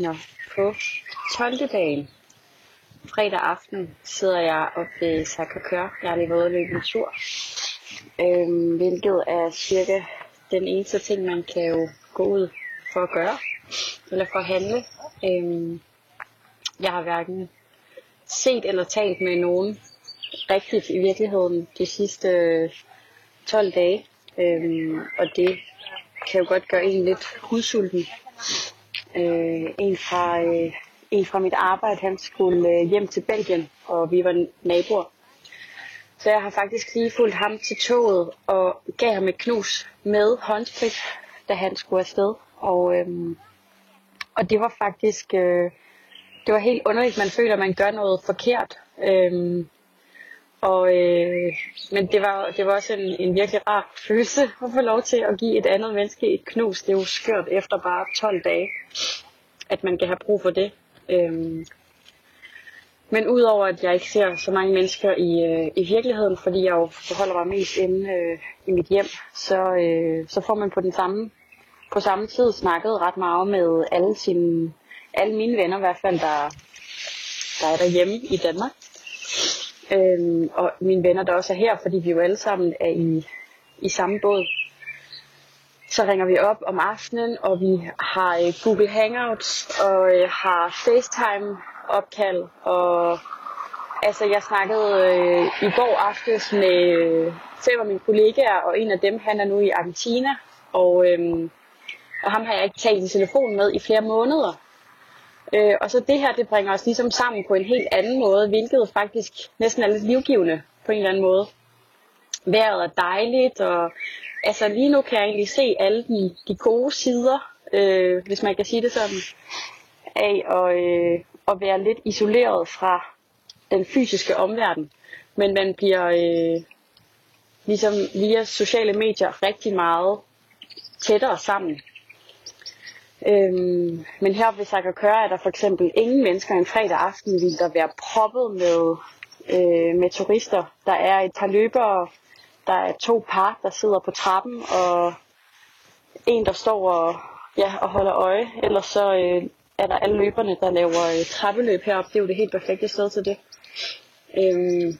Nå, på 12. dagen, fredag aften, sidder jeg oppe ved Sakakør. Jeg har lige været ude løbe en tur. Øhm, hvilket er cirka den eneste ting, man kan jo gå ud for at gøre. Eller for at handle. Øhm, jeg har hverken set eller talt med nogen rigtigt i virkeligheden de sidste øh, 12 dage. Øhm, og det kan jo godt gøre en lidt hudsulten. Øh, en, fra, øh, en fra mit arbejde, han skulle øh, hjem til Belgien, og vi var naboer. Så jeg har faktisk lige fulgt ham til toget og gav ham et knus med håndsprit, da han skulle afsted. Og, øhm, og det var faktisk øh, det var helt underligt. Man føler, at man gør noget forkert. Øhm, og, øh, men det var, det var også en, en virkelig rar følelse at få lov til at give et andet menneske et knus. Det er jo skørt efter bare 12 dage, at man kan have brug for det. Øhm, men udover at jeg ikke ser så mange mennesker i, øh, i virkeligheden, fordi jeg jo forholder mig mest inde øh, i mit hjem, så, øh, så får man på den samme på samme tid snakket ret meget med alle sine alle mine venner i hvert fald, der, der er derhjemme i Danmark. Øhm, og mine venner, der også er her, fordi vi jo alle sammen er i, i samme båd. Så ringer vi op om aftenen, og vi har øh, Google Hangouts, og øh, har FaceTime opkald, og altså jeg snakkede øh, i går aftes med øh, fem af mine kollegaer, og en af dem, han er nu i Argentina, og, øh, og ham har jeg ikke talt i telefon med i flere måneder. Øh, og så det her, det bringer os ligesom sammen på en helt anden måde, hvilket faktisk næsten er lidt livgivende på en eller anden måde. Vejret er dejligt, og altså lige nu kan jeg egentlig se alle de, de gode sider, øh, hvis man kan sige det sådan, af at, øh, at være lidt isoleret fra den fysiske omverden. Men man bliver øh, ligesom via sociale medier rigtig meget tættere sammen. Øhm, men her ved køre er der for eksempel ingen mennesker en fredag aften, vil der være proppet med, øh, med turister. Der er et par løbere, der er to par, der sidder på trappen, og en, der står og, ja, og holder øje. Ellers så øh, er der alle løberne, der laver øh, trappeløb heroppe. Det er jo det helt perfekte sted til det. Øhm,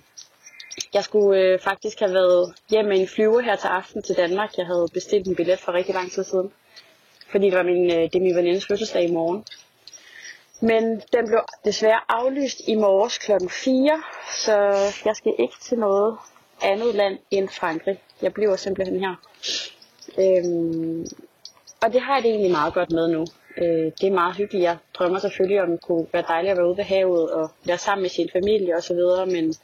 jeg skulle øh, faktisk have været hjem med en flyver her til aften til Danmark. Jeg havde bestilt en billet for rigtig lang tid siden fordi det var min, øh, det er min venindes fødselsdag i morgen. Men den blev desværre aflyst i morges klokken 4, så jeg skal ikke til noget andet land end Frankrig. Jeg bliver simpelthen her. Øhm, og det har jeg det egentlig meget godt med nu. Øh, det er meget hyggeligt. Jeg drømmer selvfølgelig om, det kunne være dejligt at være ude ved havet og være sammen med sin familie osv., men,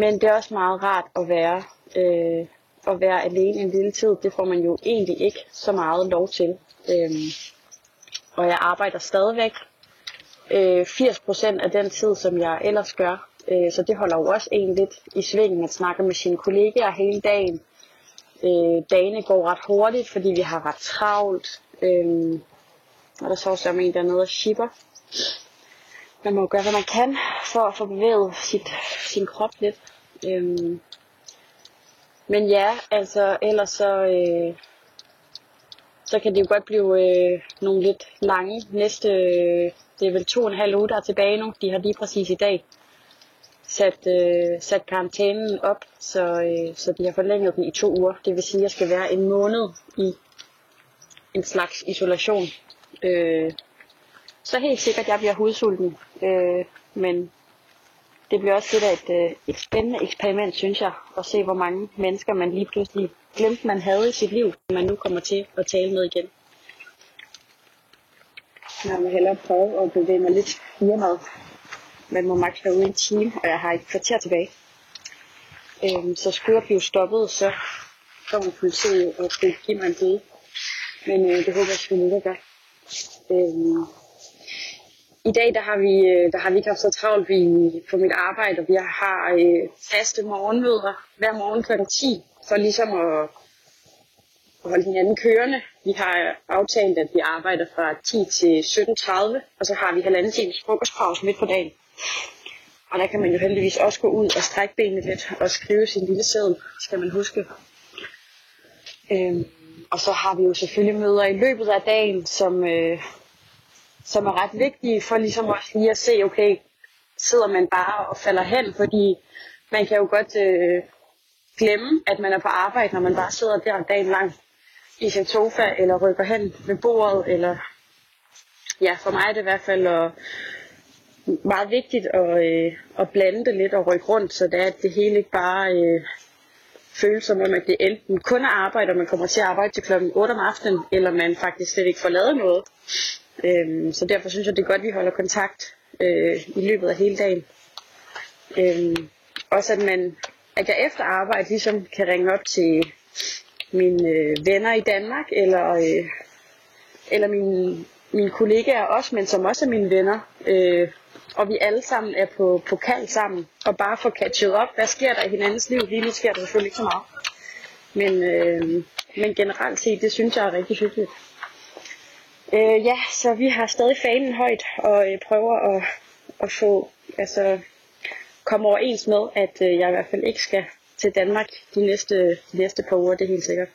men det er også meget rart at være øh, at være alene en lille tid, det får man jo egentlig ikke så meget lov til. Øhm, og jeg arbejder stadigvæk øh, 80% af den tid, som jeg ellers gør. Øh, så det holder jo også en lidt i sving. Man snakker med sine kollegaer hele dagen. Øh, dagene går ret hurtigt, fordi vi har ret travlt. Øh, og der så også en dernede og shipper. Man må gøre, hvad man kan for at få bevæget sit, sin krop lidt. Øh, men ja, altså ellers så, øh, så kan det jo godt blive øh, nogle lidt lange næste, øh, det er vel to og en halv uge, der er tilbage nu. De har lige præcis i dag sat, øh, sat karantænen op, så, øh, så de har forlænget den i to uger. Det vil sige, at jeg skal være en måned i en slags isolation. Øh, så helt sikkert, jeg bliver hudsulten, øh, men det bliver også lidt af et, øh, et spændende eksperiment, synes jeg, at se, hvor mange mennesker man lige pludselig glemte, man havde i sit liv, man nu kommer til at tale med igen. Jeg må hellere prøve at bevæge mig lidt hjemad. Man må maks være ude i en time, og jeg har et kvarter tilbage. Øhm, så skulle jeg blive stoppet, så kommer politiet og give mig en bøde. Men øh, det håber jeg selvfølgelig ikke, gør. Øhm, i dag der har, vi, øh, der har vi ikke haft så travlt vi, på mit arbejde, og vi har øh, faste morgenmøder hver morgen kl. 10, for ligesom at, at holde hinanden kørende. Vi har aftalt, at vi arbejder fra 10 til 17.30, og så har vi halvanden times frokostpause midt på dagen. Og der kan man jo heldigvis også gå ud og strække benene lidt og skrive sin lille sædel, skal man huske. Øhm, og så har vi jo selvfølgelig møder i løbet af dagen, som, øh, som er ret vigtige for ligesom også lige at se, okay, sidder man bare og falder hen, fordi man kan jo godt øh, glemme, at man er på arbejde, når man bare sidder der dagen lang i sin sofa, eller rykker hen ved bordet, eller ja, for mig er det i hvert fald og meget vigtigt at, øh, at blande det lidt og rykke rundt, så det er, at det hele ikke bare øh, føles som om, at det enten kun er arbejde, og man kommer til at arbejde til klokken 8 om aftenen, eller man faktisk slet ikke får lavet noget. Øhm, så derfor synes jeg, det er godt, at vi holder kontakt øh, i løbet af hele dagen. Øhm, også at, man, at jeg efter arbejde ligesom kan ringe op til mine øh, venner i Danmark, eller, øh, eller mine, mine kollegaer også, men som også er mine venner. Øh, og vi alle sammen er på, på kald sammen, og bare får catchet op, hvad sker der i hinandens liv. Lige nu sker der selvfølgelig ikke så meget. Men, øh, men generelt set, det synes jeg er rigtig hyggeligt. Øh, ja, så vi har stadig fanen højt, og øh, prøver at, at få, altså, komme overens med, at øh, jeg i hvert fald ikke skal til Danmark de næste, de næste par uger, det er helt sikkert.